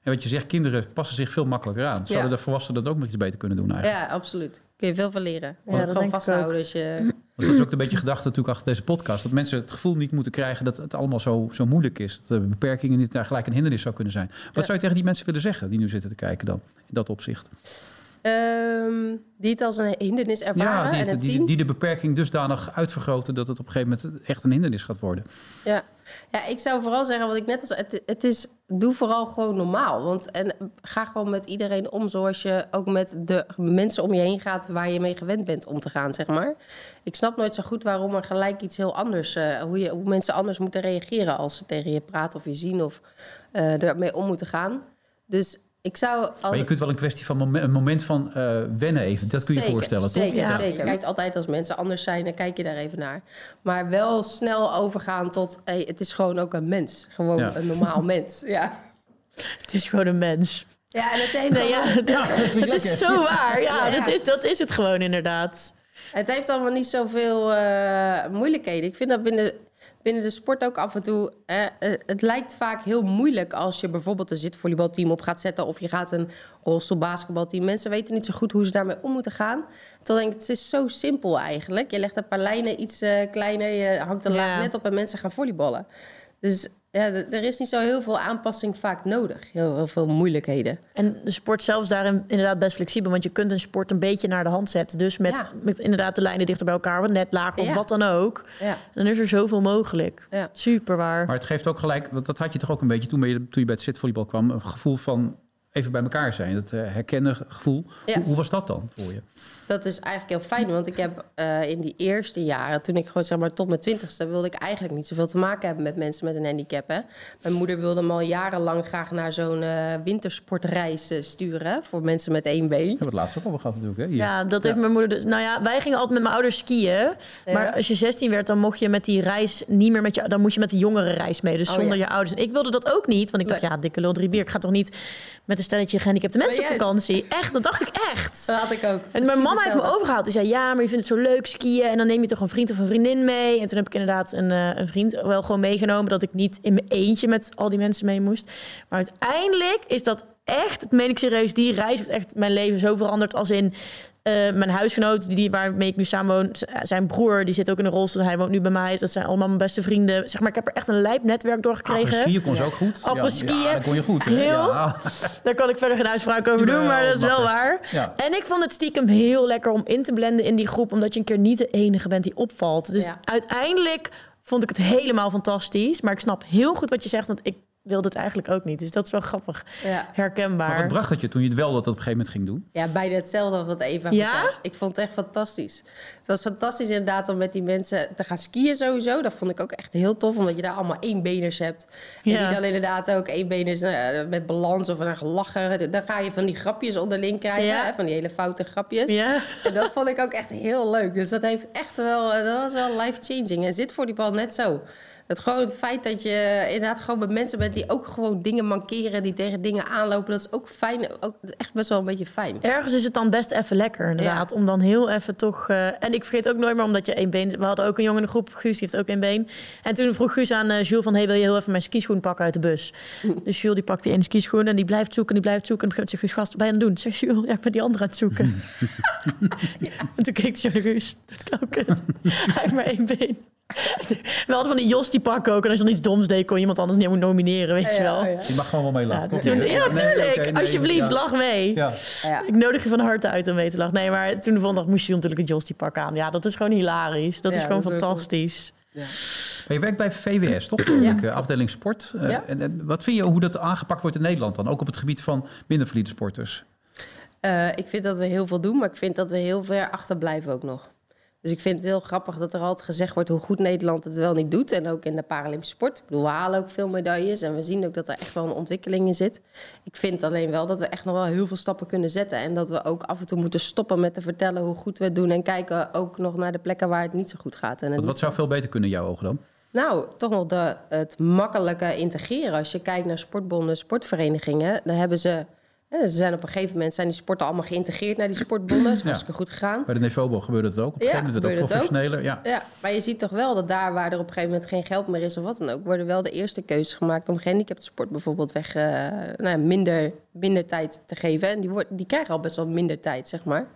En wat je zegt, kinderen passen zich veel makkelijker aan. Zouden Ja. de volwassenen dat ook nog iets beter kunnen doen eigenlijk? ja, absoluut. Kun je veel van leren. Ja, dat gewoon vasthouden. Als je... Want dat is ook een beetje gedachte natuurlijk achter deze podcast. Dat mensen het gevoel niet moeten krijgen dat het allemaal zo, zo moeilijk is. Dat de beperkingen niet daar gelijk een hindernis zou kunnen zijn. Wat Ja. zou je tegen die mensen willen zeggen die nu zitten te kijken dan? In dat opzicht. Ehm, die het als een hindernis ervaren Ja, die, en het- die, zien. die de beperking dusdanig uitvergroten dat het op een gegeven moment echt een hindernis gaat worden. Ja. ja, ik zou vooral zeggen wat ik net al zei. Het, het is, doe vooral gewoon normaal. Want, en ga gewoon met iedereen om zoals je ook met de mensen om je heen gaat... waar je mee gewend bent om te gaan, zeg maar. Ik snap nooit zo goed waarom er gelijk iets heel anders... eh, hoe, je, hoe mensen anders moeten reageren als ze tegen je praten of je zien... of eh ermee om moeten gaan. Dus ik zou... Als, Maar je kunt wel een kwestie van momen- een moment van eh, wennen even. Dat kun je Zeker, voorstellen, toch? Zeker, Ja. zeker. Je kijkt altijd als mensen anders zijn, dan kijk je daar even naar. Maar wel snel overgaan tot, hey, het is gewoon ook een mens. Gewoon Ja. een normaal mens, ja. Het is gewoon een mens. Ja, en het heeft, Nee, ja, allemaal, het is, het is zo waar. Ja, Ja. Dat, is, dat is het gewoon inderdaad. het heeft allemaal niet zoveel eh moeilijkheden. Ik vind dat binnen, binnen de sport ook af en toe... eh, het lijkt vaak heel moeilijk als je bijvoorbeeld een zitvolleybalteam op gaat zetten... of je gaat een rolstoelbasketbalteam. Mensen weten niet zo goed hoe ze daarmee om moeten gaan. Ik denk, het is zo simpel eigenlijk. Je legt een paar lijnen iets eh, kleiner, je hangt een Ja. laag net op en mensen gaan volleyballen. Dus ja, er is niet zo heel veel aanpassing vaak nodig. Heel, heel veel moeilijkheden. En de sport zelf is daarin inderdaad best flexibel. Want je kunt een sport een beetje naar de hand zetten. Dus met, Ja. met inderdaad de lijnen dichter bij elkaar. Wat net lager of Ja. wat dan ook. Ja, Dan is er zoveel mogelijk. ja. Super waar. Maar het geeft ook gelijk, want dat had je toch ook een beetje toen, je, toen je bij het zitvolleybal kwam, een gevoel van even bij elkaar zijn. Dat eh, herkennen gevoel. Ja. Hoe, hoe was dat dan voor je? Dat is eigenlijk heel fijn, want ik heb eh, in die eerste jaren, toen ik gewoon zeg maar tot mijn twintigste, wilde ik eigenlijk niet zoveel te maken hebben met mensen met een handicap. Hè. Mijn moeder wilde me al jarenlang graag naar zo'n eh, wintersportreis eh, sturen voor mensen met één been. We hebben het laatst ook al gehad natuurlijk. Hè? Hier. Ja, dat heeft Ja. mijn moeder dus. Nou ja, wij gingen altijd met mijn ouders skiën. Maar als je 16 werd, dan mocht je met die reis niet meer met je. Dan moet je met de jongere reis mee. Dus Oh, zonder ja. je ouders. Ik wilde dat ook niet. Want ik dacht, Nee. ja, dikke lul drie bier. Ik ga toch niet met een stelletje gehandicapte mensen op vakantie. Echt, dat dacht ik echt. Dat had ik ook. En mijn mama heeft me overgehaald. Die zei, ja, maar je vindt het zo leuk skiën. En dan neem je toch een vriend of een vriendin mee. En toen heb ik inderdaad een, eh, een vriend wel gewoon meegenomen. Dat ik niet in mijn eentje met al die mensen mee moest. Maar uiteindelijk is dat echt, dat meen ik serieus, die reis heeft echt mijn leven zo veranderd. Als in mijn huisgenoot, die, waarmee ik nu samen woon. z- Zijn broer, die zit ook in een rolstoel. Hij woont nu bij mij. Dat zijn allemaal mijn beste vrienden. Zeg maar, ik heb er echt een lijp netwerk door gekregen. Apres skiën kon ze ook goed. Apres ja, skiën. Ja, dat kon je goed. hè? Heel. Ja. Daar kan ik verder geen uitspraak over doen, maar dat is wel waar. Ja. En ik vond het stiekem heel lekker om in te blenden in die groep, omdat je een keer niet de enige bent die opvalt. Dus Ja. uiteindelijk vond ik het helemaal fantastisch. Maar ik snap heel goed wat je zegt, want ik wilde het eigenlijk ook niet. Dus dat is wel grappig. Ja. Maar Herkenbaar. wat bracht het je toen je het wel dat op een gegeven moment ging doen? Ja, bijna hetzelfde wat Eva Ja? vertelt. Ik vond het echt fantastisch. Het was fantastisch inderdaad om met die mensen te gaan skiën sowieso. Dat vond ik ook echt heel tof, omdat je daar allemaal éénbeners hebt. En Ja. die dan inderdaad ook éénbeners uh, met balans of een gelachen. Dan ga je van die grapjes onderling krijgen, Ja. hè, van die hele foute grapjes. Ja, En dat vond ik ook echt heel leuk. Dus dat heeft echt wel, eh, dat was wel life-changing. En zit voor die bal net zo. Het, gewoon het feit dat je inderdaad gewoon met mensen bent die ook gewoon dingen mankeren, die tegen dingen aanlopen, dat is ook fijn. Ook echt best wel een beetje fijn. ergens is het dan best even lekker inderdaad. Om dan heel even toch... eh, en ik vergeet ook nooit meer, omdat je één been... We hadden ook een jongen in de groep, Guus, die heeft ook één been. En toen vroeg Guus aan eh, Jules van... Hey, wil je heel even mijn skischoen pakken uit de bus? Dus Jules die pakt die ene skischoen en die blijft zoeken, die blijft zoeken. En op een gegeven moment zegt Guus, gast, ben je aan het doen? Zegt Jules, ja, ik ben die andere aan het zoeken. En toen keek hij zo naar Guus. Dat kan ook kut. Hij heeft maar één been. We hadden van die Jos die pakken ook. En als je dan iets doms deed, kon je iemand anders niet meer nomineren, weet je wel. Ja, ja. Je mag gewoon wel mee lachen. Ja, toch? toen, ja, nee, Alsjeblieft, ja. lach mee. Ja. Ja. Ik nodig je van harte uit om mee te lachen. Nee, maar toen de volgende dag moest je natuurlijk een Jos die pak aan. Ja, dat is gewoon hilarisch. Dat Ja, is gewoon dat is ook fantastisch. Ja. Maar je werkt bij VWS, toch? Ja. Afdeling sport. Eh, Ja. en, en wat vind je hoe dat aangepakt wordt in Nederland dan? Ook op het gebied van minder valide sporters. Eh, ik vind dat we heel veel doen, maar ik vind dat we heel ver achterblijven ook nog. Dus ik vind het heel grappig dat er altijd gezegd wordt hoe goed Nederland het wel niet doet. En ook in de Paralympische sport. Ik bedoel, we halen ook veel medailles en we zien ook dat er echt wel een ontwikkeling in zit. Ik vind alleen wel dat we echt nog wel heel veel stappen kunnen zetten. En dat we ook af en toe moeten stoppen met te vertellen hoe goed we het doen. En kijken ook nog naar de plekken waar het niet zo goed gaat. En Wat, wat zou veel beter kunnen in jouw ogen dan? nou, toch nog de, het makkelijke integreren. Als je kijkt naar sportbonden, sportverenigingen, dan hebben ze. Hè, Ze zijn op een gegeven moment zijn die sporten allemaal geïntegreerd naar die sportbonden. Dat is Ja. hartstikke goed gegaan. Bij de Nevobo gebeurde het ook. Op een Ja, gegeven moment werd het ook professioneler. Ja. Ja, maar je ziet toch wel dat daar waar er op een gegeven moment geen geld meer is of wat dan ook, worden wel de eerste keuzes gemaakt om gehandicaptensport bijvoorbeeld weg, eh, nou ja, minder, minder tijd te geven. En die, wordt, die krijgen al best wel minder tijd, zeg maar.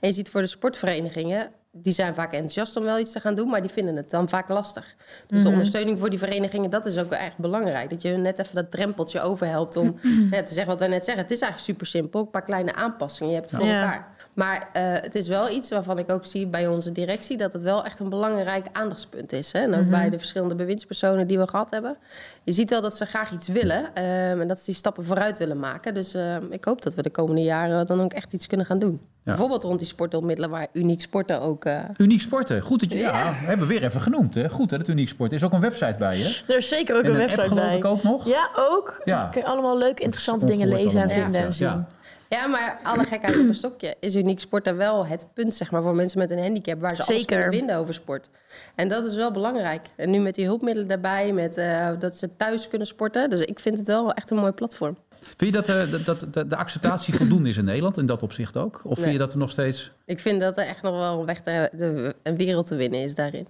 En je ziet voor de sportverenigingen, die zijn vaak enthousiast om wel iets te gaan doen, maar die vinden het dan vaak lastig. Dus de ondersteuning voor die verenigingen, dat is ook echt belangrijk. Dat je hun net even dat drempeltje overhelpt om ja, te zeggen wat we net zeggen. Het is eigenlijk super simpel, een paar kleine aanpassingen, je hebt het voor Ja. elkaar. Maar eh, het is wel iets waarvan ik ook zie bij onze directie dat het wel echt een belangrijk aandachtspunt is. Hè? En ook bij de verschillende bewindspersonen die we gehad hebben. Je ziet wel dat ze graag iets willen ehm, en dat ze die stappen vooruit willen maken. Dus ehm, ik hoop dat we de komende jaren dan ook echt iets kunnen gaan doen. Bijvoorbeeld rond die sporthulpmiddelen waar Uniek Sporten ook. Eh, Uniek sporten. Goed dat je... Ja, Ja. we hebben we weer even genoemd. Hè? Goed hè, dat Uniek sporten. Er is ook een website bij hè? Er is zeker ook En een website app geloof bij. ik ook nog. Ja, ook. Ja. Dan kun je allemaal leuke, interessante dingen lezen en vinden en Ja. zien. Ja. Ja, maar alle gekheid op een stokje is Uniek Sporten wel het punt zeg maar, voor mensen met een handicap... waar ze alles Zeker. kunnen vinden over sport. En dat is wel belangrijk. En nu met die hulpmiddelen daarbij, met, eh, dat ze thuis kunnen sporten. Dus ik vind het wel echt een mooi platform. Vind je dat, eh, dat, de acceptatie voldoende is in Nederland in dat opzicht ook? Of vind je dat er nog steeds... Ik vind dat er echt nog wel een weg te, de, een wereld te winnen is daarin.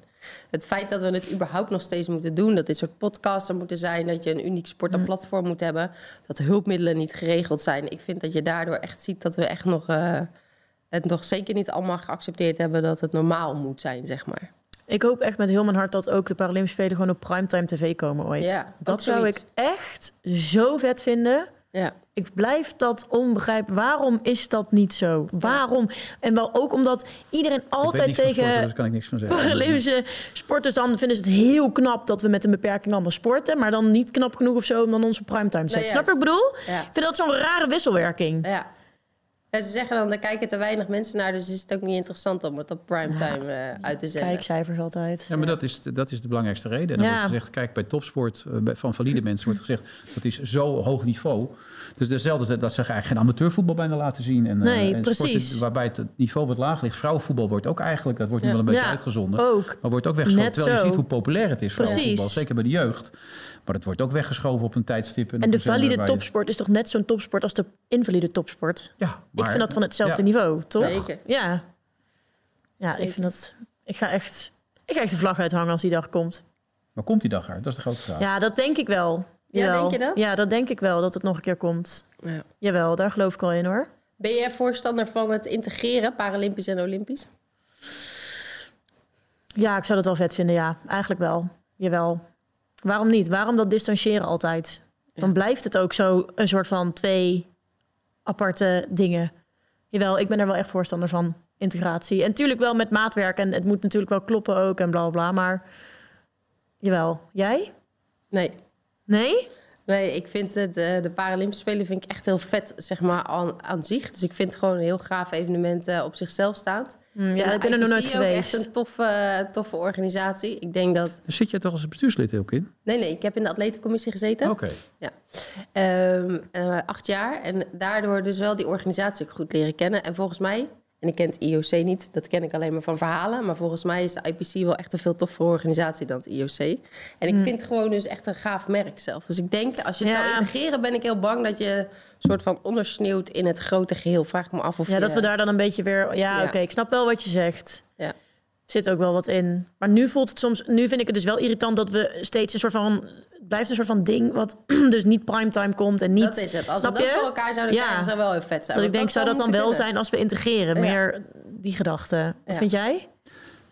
Het feit dat we het überhaupt nog steeds moeten doen, dat dit soort podcasts er moeten zijn, dat je een uniek sportenplatform moet hebben, dat hulpmiddelen niet geregeld zijn. Ik vind dat je daardoor echt ziet dat we echt nog eh, het nog zeker niet allemaal geaccepteerd hebben dat het normaal moet zijn, zeg maar. Ik hoop echt met heel mijn hart dat ook de Paralympische Spelen gewoon op primetime tv komen ooit. Ja, dat zou ik echt zo vet vinden. Ja. Ik blijf dat onbegrijpelijk. Waarom is dat niet zo? Waarom? En wel ook omdat iedereen altijd tegen sporten, dus kan ik niks van zeggen. Paralympische sporters dan vinden ze het heel knap dat we met een beperking allemaal sporten, maar dan niet knap genoeg of zo om dan onze primetime te zetten. Nee, Snap je wat ik bedoel? Ja. Ik vind dat zo'n rare wisselwerking. ja. En ze zeggen dan, er kijken te weinig mensen naar, dus is het ook niet interessant om het op primetime eh uit te zenden. Kijkcijfers altijd. Ja, maar dat is, de- dat is de belangrijkste reden. En dan Ja. wordt gezegd, kijk, bij topsport eh, van valide mensen wordt gezegd, dat is zo hoog niveau. Dus dezelfde dat- dat ze eigenlijk geen amateurvoetbal bijna laten zien. En, eh, Nee, en precies. sporten waarbij het niveau wat laag ligt. Vrouwenvoetbal wordt ook eigenlijk, dat wordt nu Ja. wel een beetje Ja, uitgezonden. Ook. Maar wordt ook weggeschoven. Net Terwijl je ziet hoe populair het is, vrouwenvoetbal. Precies. Zeker bij de jeugd. Maar het wordt ook weggeschoven op een tijdstip. En op de valide je- topsport is toch net zo'n topsport als de invalide topsport? Ja, ik vind dat van hetzelfde ja. niveau, toch? Zeker. Ja. Ja, ik vind dat... Ik ga echt... Ik ga echt de vlag uithangen als die dag komt. Maar komt die dag uit? Dat is de grote vraag. Ja, dat denk ik wel. Ja, denk je dat? Ja, dat denk ik wel, dat het nog een keer komt. Ja. Jawel, daar geloof ik al in hoor. Ben jij voorstander van het integreren, Paralympisch en Olympisch? Ja, ik zou dat wel vet vinden, ja. Eigenlijk wel. Jawel. Waarom niet? Waarom dat distancieren altijd? Dan blijft het ook zo een soort van twee aparte dingen. Jawel, ik ben er wel echt voorstander van. Integratie. En natuurlijk wel met maatwerk. En het moet natuurlijk wel kloppen ook en bla bla. Maar jawel. Jij? Nee. Nee? Nee, ik vind het, eh, de Paralympische Spelen vind ik echt heel vet, zeg maar, aan, aan zich. Dus ik vind het gewoon een heel gaaf evenement eh, op zichzelf staand. Hm, ja, ik ben er nog nooit IPC ook geweest. echt een toffe, toffe organisatie. Ik denk dat... Zit jij toch als bestuurslid ook in? Nee, nee, ik heb in de atletencommissie gezeten. Oké. Ehm, eh, acht jaar. En daardoor dus wel die organisatie ook goed leren kennen. En volgens mij, en ik ken het IOC niet, dat ken ik alleen maar van verhalen. Maar volgens mij is de IPC wel echt een veel toffere organisatie dan het IOC. En ik Hmm. vind het gewoon dus echt een gaaf merk zelf. Dus ik denk, als je het Ja. zou integreren, ben ik heel bang dat je soort van ondersneeuwt in het grote geheel. Vraag ik me af of Ja, je- dat we daar dan een beetje weer... Ja, Ja. oké, ik snap wel wat je zegt. Ja. Zit ook wel wat in. Maar nu voelt het soms... Nu vind ik het dus wel irritant dat we steeds een soort van... Het blijft een soort van ding wat dus niet primetime komt en niet... Dat is het. Als we dat je? voor elkaar zouden Ja. krijgen, zou wel heel vet zijn. dat ik denk, zou dat dan wel kunnen. zijn als we integreren? Ja. Meer die gedachte. Wat Ja. vind jij?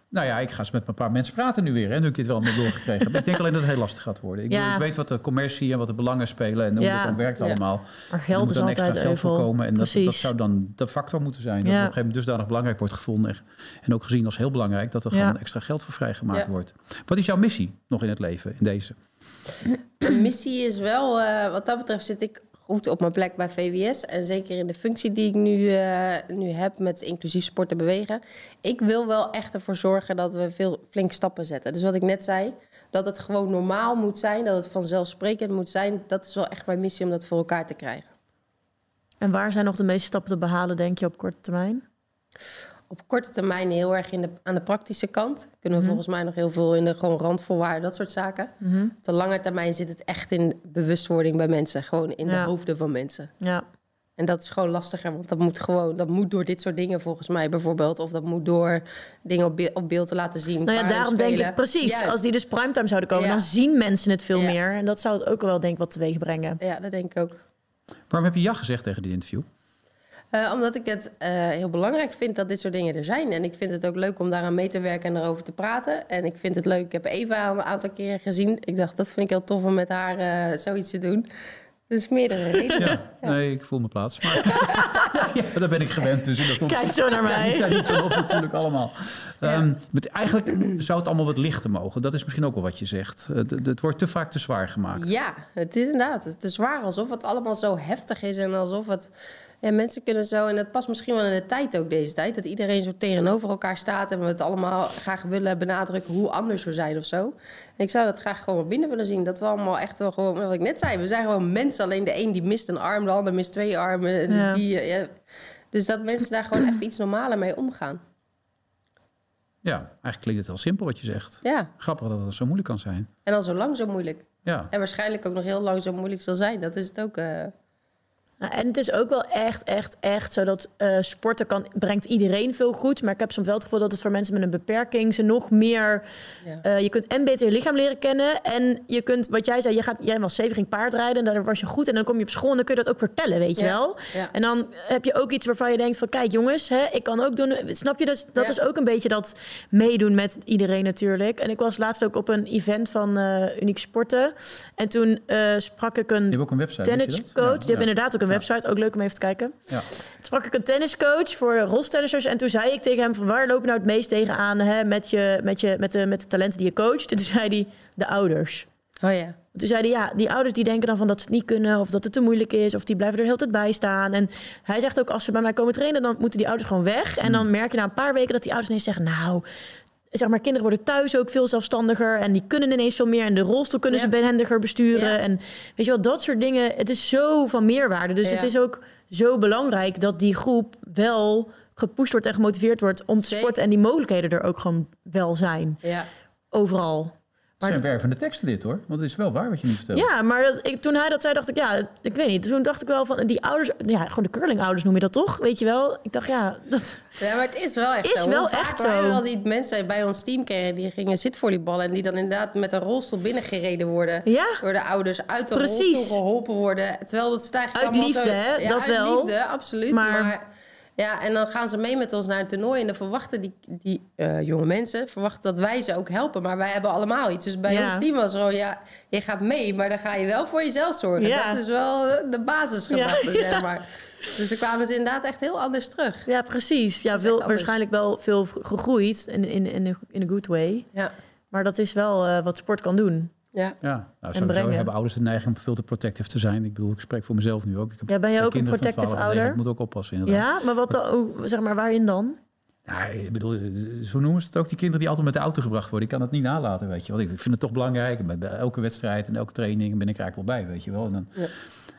Nou ja, ik ga eens met een paar mensen praten nu weer. Hè, nu ik dit wel met doorgekregen heb. Ik denk alleen dat het heel lastig gaat worden. Ik, Ja. bedoel, ik weet wat de commercie en wat de belangen spelen en hoe Ja. dat dan werkt Ja. allemaal. Maar Er geld is dan altijd extra geld voor euvel. komen. En dat, dat zou dan de factor moeten zijn. Dat Ja. het op een gegeven moment dusdanig belangrijk wordt gevonden. En- En ook gezien als heel belangrijk dat er Ja. gewoon extra geld voor vrijgemaakt Ja. wordt. Wat is jouw missie nog in het leven, in deze? De missie is wel, eh, wat dat betreft zit ik goed op mijn plek bij VWS. En zeker in de functie die ik nu, eh, nu heb met inclusief sporten bewegen. Ik wil wel echt ervoor zorgen dat we veel flink stappen zetten. Dus wat ik net zei, dat het gewoon normaal moet zijn. Dat het vanzelfsprekend moet zijn. Dat is wel echt mijn missie om dat voor elkaar te krijgen. En waar zijn nog de meeste stappen te behalen, denk je, op korte termijn? Op korte termijn heel erg in de, aan de praktische kant. Kunnen we Mhm. volgens mij nog heel veel in de gewoon randvoorwaarden, dat soort zaken. Mhm. Op de lange termijn zit het echt in bewustwording bij mensen. Gewoon in de hoofden van mensen. Ja. En dat is gewoon lastiger, want dat moet gewoon, dat moet door dit soort dingen volgens mij bijvoorbeeld. Of dat moet door dingen op, be- op beeld te laten zien. Nou ja, daarom denk ik precies. Juist. Als die dus primetime zouden komen, Ja. dan zien mensen het veel Ja. meer. En dat zou het ook wel, denk ik, wat teweeg brengen. Ja, dat denk ik ook. Waarom heb je ja gezegd tegen dit interview? Eh, omdat ik het eh, heel belangrijk vind dat dit soort dingen er zijn. En ik vind het ook leuk om daaraan mee te werken en erover te praten. En ik vind het leuk. Ik heb Eva al een aantal keren gezien. Ik dacht, dat vind ik heel tof om met haar eh, zoiets te doen. Dus meerdere redenen. Ja, nee, ik voel mijn plaats. Maar ja, daar ben ik gewend. Dus in dat Kijk zo naar kan ik mij. daar niet van op natuurlijk allemaal. Ehm, met, eigenlijk zou het allemaal wat lichter mogen. Dat is misschien ook wel wat je zegt. Het, het- het wordt te vaak te zwaar gemaakt. Ja, het is inderdaad. Het is zwaar alsof het allemaal zo heftig is en alsof het. Ja, mensen kunnen zo, en dat past misschien wel in de tijd ook deze tijd, dat iedereen zo tegenover elkaar staat en we het allemaal graag willen benadrukken hoe anders we zijn of zo. En ik zou dat graag gewoon wel binnen willen zien. Dat we allemaal echt wel gewoon, wat ik net zei, we zijn gewoon mensen. Alleen de een die mist een arm, de ander mist twee armen. en Ja. Die, eh, ja. Dus dat mensen daar gewoon even iets normaler mee omgaan. Ja, eigenlijk klinkt het heel simpel wat je zegt. Ja, Grappig dat het zo moeilijk kan zijn. en al zo lang zo moeilijk. Ja, En waarschijnlijk ook nog heel lang zo moeilijk zal zijn. Dat is het ook. eh, Nou, en het is ook wel echt, echt, echt zo dat eh, sporten kan, brengt iedereen veel goed. Maar ik heb soms wel het gevoel dat het voor mensen met een beperking ze nog meer... ja. eh, je kunt en beter je lichaam leren kennen. En je kunt, wat jij zei, je gaat, jij was zeven, ging paardrijden. En daar was je goed. En dan kom je op school en dan kun je dat ook vertellen, weet je wel. Ja. En dan heb je ook iets waarvan je denkt van... kijk jongens, hè, ik kan ook doen... Snap je? Dus dat Ja. is ook een beetje dat meedoen met iedereen natuurlijk. En ik was laatst ook op een event van eh Uniek Sporten. En toen eh, sprak ik je een hebt ook een website. je dat? tenniscoach. Die hebben ja. inderdaad ook een Ja. website. Ook leuk om even te kijken. Ja. Toen sprak ik een tenniscoach voor rolstennissers. En toen zei ik tegen hem: van waar loop je nou het meest tegenaan hè, met, je, met, je, met, de, met de talenten die je coacht? En toen zei hij: de ouders. Oh ja. Toen zei hij, ja, die ouders die denken dan van dat ze het niet kunnen... of dat het te moeilijk is, of die blijven er de hele tijd bij staan. En hij zegt ook, als ze bij mij komen trainen... dan moeten die ouders gewoon weg. En dan merk je na een paar weken dat die ouders ineens zeggen... nou, zeg maar, kinderen worden thuis ook veel zelfstandiger... en die kunnen ineens veel meer. En de rolstoel kunnen Ja. ze behendiger besturen. Ja. En weet je wel, dat soort dingen. Het is zo van meerwaarde. Dus Ja. het is ook zo belangrijk dat die groep wel gepusht wordt... en gemotiveerd wordt om te Zeker. sporten... en die mogelijkheden er ook gewoon wel zijn. Ja. Overal. Het zijn wervende teksten dit hoor. Want het is wel waar wat je nu vertelt. Ja, maar dat, ik, toen hij dat zei, dacht ik, ja, ik weet niet. Toen dacht ik wel van, die ouders, ja, gewoon de curlingouders noem je dat toch? Weet je wel? Ik dacht, ja, dat, Ja, maar het is wel echt Is zo. wel echt wij zo. wel die mensen bij ons team kregen die gingen zitvolleyballen en die dan inderdaad met een rolstoel binnengereden worden. ja. Door de ouders uit de Precies. rolstoel geholpen worden. Terwijl dat staat Uit liefde, hè? Ja, Dat uit wel. liefde, absoluut. Maar- Maar... ja, en dan gaan ze mee met ons naar een toernooi en dan verwachten die, die eh, jonge mensen verwachten dat wij ze ook helpen. Maar wij hebben allemaal iets. Dus bij Ja. ons team was gewoon, ja, je gaat mee, maar dan ga je wel voor jezelf zorgen. Ja. Dat is wel de basisgedachte, Ja. zeg maar. Dus dan kwamen ze inderdaad echt heel anders terug. Ja, precies. Ja, veel, anders. waarschijnlijk wel veel gegroeid in, in, in, een- in a good way. Ja. Maar dat is wel eh, wat sport kan doen. Ja. Ja, nou, sowieso brengen. hebben ouders de neiging om veel te protective te zijn. Ik bedoel, ik spreek voor mezelf nu ook. Ik heb Ja, ben jij twee ook een protective 12 en negen. ouder? Ik moet ook oppassen inderdaad. Ja, maar wat dan, zeg maar, waarin dan? Ja, ik bedoel, zo noemen ze het ook, die kinderen die altijd met de auto gebracht worden. Ik kan het niet nalaten, weet je wel. Ik vind het toch belangrijk. Bij elke wedstrijd en elke training ben ik er eigenlijk wel bij, weet je wel. En dan, Ja.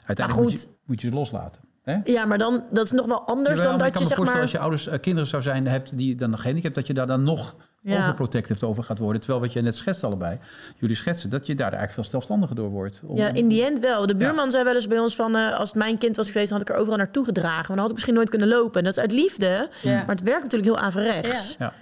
Uiteindelijk moet je, moet je ze loslaten. Hè? Ja, maar dan, dat is nog wel anders dan maar ik dat kan je me zeg voorstellen als je ouders eh, kinderen zou zijn hebt die dan nog gehandicapt, dat je daar dan nog Ja. overprotective over gaat worden. Terwijl wat je net schetst allebei, jullie schetsen, dat je daar eigenlijk veel zelfstandiger door wordt. Om- Ja, in die end wel. De buurman Ja. zei wel eens bij ons van... eh, als het mijn kind was geweest, dan had ik er overal naartoe gedragen. Maar dan had ik misschien nooit kunnen lopen. En dat is uit liefde. Ja. Maar het werkt natuurlijk heel averechts. Ja.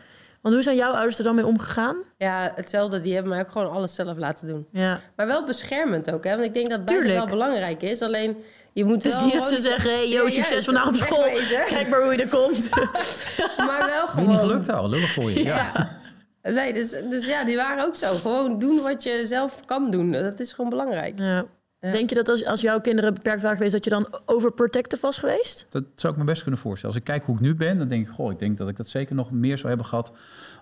Want hoe zijn jouw ouders er dan mee omgegaan? ja, hetzelfde. Die hebben mij ook gewoon alles zelf laten doen. Ja. Maar wel beschermend ook, hè? Want ik denk dat beide Tuurlijk. wel belangrijk is. Alleen, je moet Dus wel niet dat gewoon ze zeggen... Hey, yo, succes vandaag op school. Kijk maar hoe je er komt. Maar wel Ben je niet gewoon... gelukt houden, lullig voor je. Ja. Ja. Nee, dus, dus ja, die waren ook zo. Gewoon doen wat je zelf kan doen. Dat is gewoon belangrijk. Ja. Ja. Denk je dat als, als jouw kinderen beperkt waren geweest... dat je dan overprotective was geweest? Dat zou ik me best kunnen voorstellen. Als ik kijk hoe ik nu ben, dan denk ik, goh, ik denk dat ik dat zeker nog meer zou hebben gehad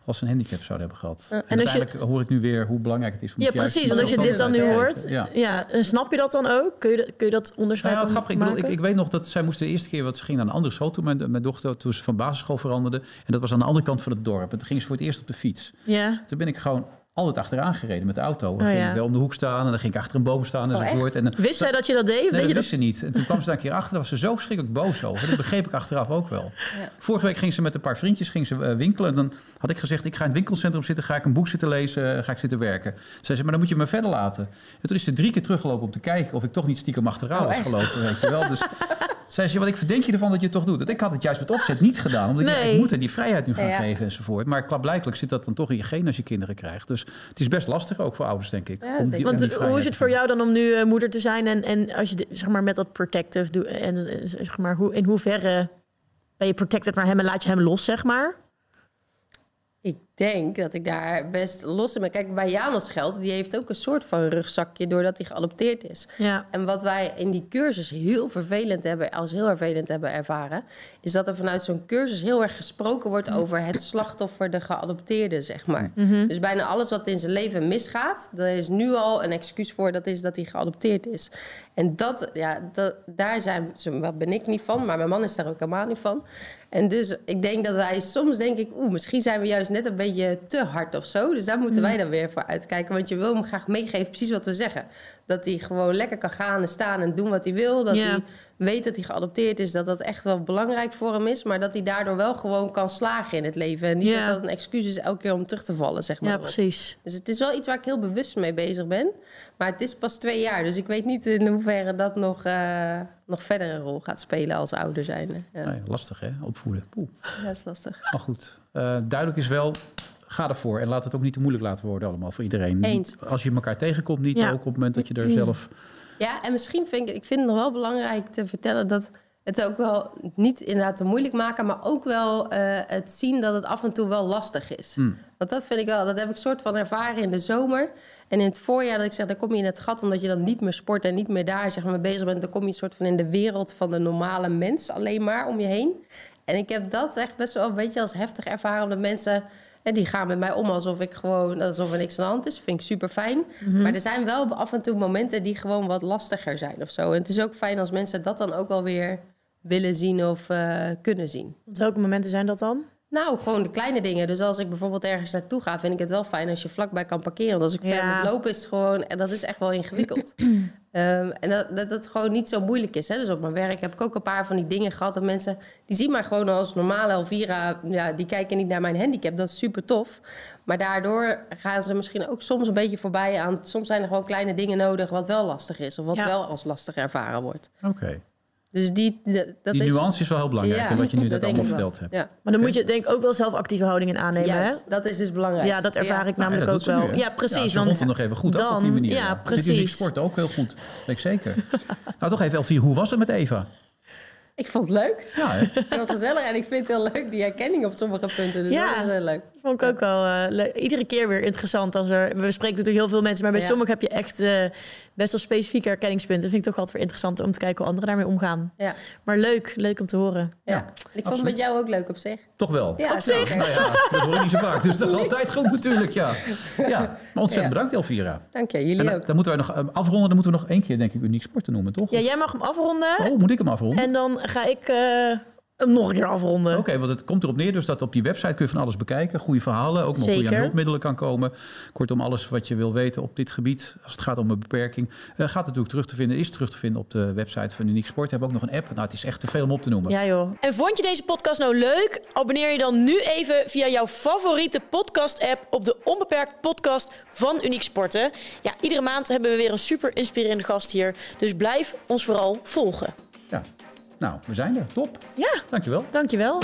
als ze een handicap zouden hebben gehad. En en als je- uiteindelijk hoor ik nu weer hoe belangrijk het is om Ja, precies. Want als je dit dan nu hoort... Ja. Ja. en snap je dat dan ook? Kun je, dat- kun je dat onderscheid Nou ja, dan het grappige, ik, bedoel, ik, ik weet nog dat zij moesten de eerste keer, wat ze ging naar een andere school toen, mijn, mijn dochter, toen ze van basisschool veranderde. En dat was aan de andere kant van het dorp. En toen ging ze voor het eerst op de fiets. Ja. Toen ben ik gewoon altijd achteraan gereden met de auto. Dan Oh, ging ja. ik wel om de hoek staan en dan ging ik achter een boom staan Oh, enzovoort. en dan, Wist zij dat je dat deed? Nee, dat je wist ze niet. En toen kwam ze daar een keer achter, daar was ze zo verschrikkelijk boos over. Dat begreep ik achteraf ook wel. Ja. Vorige week ging ze met een paar vriendjes ging ze, eh, winkelen. En dan had ik gezegd, ik ga in het winkelcentrum zitten, ga ik een boek zitten lezen, eh, ga ik zitten werken. Zei ze, maar dan moet je me verder laten. En toen is ze drie keer teruggelopen om te kijken of ik toch niet stiekem achteraan Oh, was gelopen, weet je wel. Dus zei ze, wat ik verdenk je ervan dat je het toch doet. En ik had het juist met opzet niet gedaan, omdat ik, Nee. ik moet haar die vrijheid nu gaan Ja. geven enzovoort. Maar klaarblijkelijk zit dat dan toch in je genen als je kinderen krijgt. Dus het is best lastig ook voor ouders, denk ik. Ja, om denk die, ik. om Want die hoe is het voor jou dan om nu eh, moeder te zijn en, en als je zeg maar met dat protective doet en eh, zeg maar hoe, in hoeverre ben je protected naar hem en laat je hem los zeg maar? Ik denk dat ik daar best los in ben. Kijk, bij Janos geldt, die heeft ook een soort van rugzakje doordat hij geadopteerd is. Ja. En wat wij in die cursus heel vervelend hebben, als heel vervelend hebben ervaren, is dat er vanuit zo'n cursus heel erg gesproken wordt over het slachtoffer, de geadopteerde, zeg maar. Dus bijna alles wat in zijn leven misgaat, daar is nu al een excuus voor, dat is dat hij geadopteerd is. En dat, ja, dat, daar zijn, wat ben ik niet van, maar mijn man is daar ook helemaal niet van. En dus ik denk dat wij soms denk ik, oeh, misschien zijn we juist net een beetje te hard of zo. Dus daar moeten wij dan weer voor uitkijken. Want je wil hem graag meegeven, precies wat we zeggen. Dat hij gewoon lekker kan gaan en staan en doen wat hij wil. Dat Ja. hij weet dat hij geadopteerd is, dat dat echt wel belangrijk voor hem is. Maar dat hij daardoor wel gewoon kan slagen in het leven. En niet Ja. dat dat een excuus is elke keer om terug te vallen, zeg maar. Ja, precies. Dus het is wel iets waar ik heel bewust mee bezig ben. Maar het is pas twee jaar, dus ik weet niet in hoeverre dat nog, eh, nog verder een rol gaat spelen als ouder zijn. Ja, Nee, lastig hè, opvoeden. Poeh. dat is lastig. Maar goed, eh, duidelijk is wel, ga ervoor. En laat het ook niet te moeilijk laten worden allemaal voor iedereen. Eens. Als je elkaar tegenkomt, niet Ja. ook op het moment dat je er zelf... Ja, en misschien vind ik, ik vind het nog wel belangrijk te vertellen dat het ook wel niet inderdaad te moeilijk maken, maar ook wel eh, het zien dat het af en toe wel lastig is. Hmm. Want dat vind ik wel, dat heb ik soort van ervaren in de zomer. En in het voorjaar dat ik zeg, dan kom je in het gat omdat je dan niet meer sport en niet meer daar zeg maar, mee bezig bent. Dan kom je een soort van in de wereld van de normale mens alleen maar om je heen. En ik heb dat echt best wel een beetje als heftig ervaren, omdat mensen... En die gaan met mij om alsof ik gewoon, alsof er niks aan de hand is. Vind ik super fijn. Maar er zijn wel af en toe momenten die gewoon wat lastiger zijn of zo. En het is ook fijn als mensen dat dan ook wel weer willen zien of eh, kunnen zien. Op welke momenten zijn dat dan? Nou, gewoon de kleine dingen. Dus als ik bijvoorbeeld ergens naartoe ga, vind ik het wel fijn als je vlakbij kan parkeren. Want als ik ver Ja. moet lopen, is het gewoon... En dat is echt wel ingewikkeld. Ehm, en dat, dat het gewoon niet zo moeilijk is. Hè? Dus op mijn werk heb ik ook een paar van die dingen gehad. Dat mensen, die zien mij gewoon als normale Elvira. Ja, die kijken niet naar mijn handicap. Dat is super tof. Maar daardoor gaan ze misschien ook soms een beetje voorbij aan... Soms zijn er gewoon kleine dingen nodig wat wel lastig is. Of wat Ja. wel als lastig ervaren wordt. Oké, Dus die, dat die nuance is wel heel belangrijk. Ja, en wat je nu dat allemaal verteld hebt. Ja, Maar dan moet je denk ik ook wel zelf actieve houding in aannemen, juist. Dat is dus hè? belangrijk. Ja, dat ervaar ik Nou, namelijk ook wel. nu, hè? ja, precies. Ja, ze want er nog even goed op op die dan- manier. ja, Dit precies. uniek sport ook heel goed. Ik zeker. nou, toch even Elfie, hoe was het met Eva? Ik vond het leuk. Ja, hè? Ik vond het gezellig en ik vind het heel leuk, die herkenning op sommige punten. Dus Ja. dat is heel leuk. Vond ik ook wel eh, leuk. Iedere keer weer interessant. Als er, we spreken natuurlijk heel veel mensen, maar bij Ja. sommigen heb je echt eh, best wel specifieke herkenningspunten. Vind ik toch altijd weer interessant om te kijken hoe anderen daarmee omgaan. Ja, Maar leuk, leuk om te horen. ja. Ja, ik vond het met jou ook leuk op zich. Toch wel? Ja, Op zich. Nou ja, dat hoor ik niet zo vaak. Dus dat is altijd goed natuurlijk, ja. Ja, maar ontzettend Ja. bedankt Elvira. Dank je, En jullie dan, ook. dan moeten wij nog eh, afronden. Dan moeten we nog één keer, denk ik, uniek sporten noemen, toch? Ja, jij mag hem afronden. Oh, moet ik hem afronden? En dan ga ik eh, nog een keer afronden. Oké, want het komt erop neer dus dat op die website kun je van alles bekijken. Goede verhalen, ook nog hoe je aan Zeker. hulpmiddelen kan komen. Kortom, alles wat je wil weten op dit gebied, als het gaat om een beperking, eh, gaat natuurlijk terug te vinden, is terug te vinden op de website van Uniek Sport. We hebben ook nog een app. Nou, het is echt te veel om op te noemen. Ja joh. En vond je deze podcast nou leuk? Abonneer je dan nu even via jouw favoriete podcast-app op de Onbeperkt podcast van Uniek Sporten. Ja, iedere maand hebben we weer een super inspirerende gast hier. Dus blijf ons vooral volgen. Ja. Nou, we zijn er. Top. Ja, Dankjewel. dankjewel.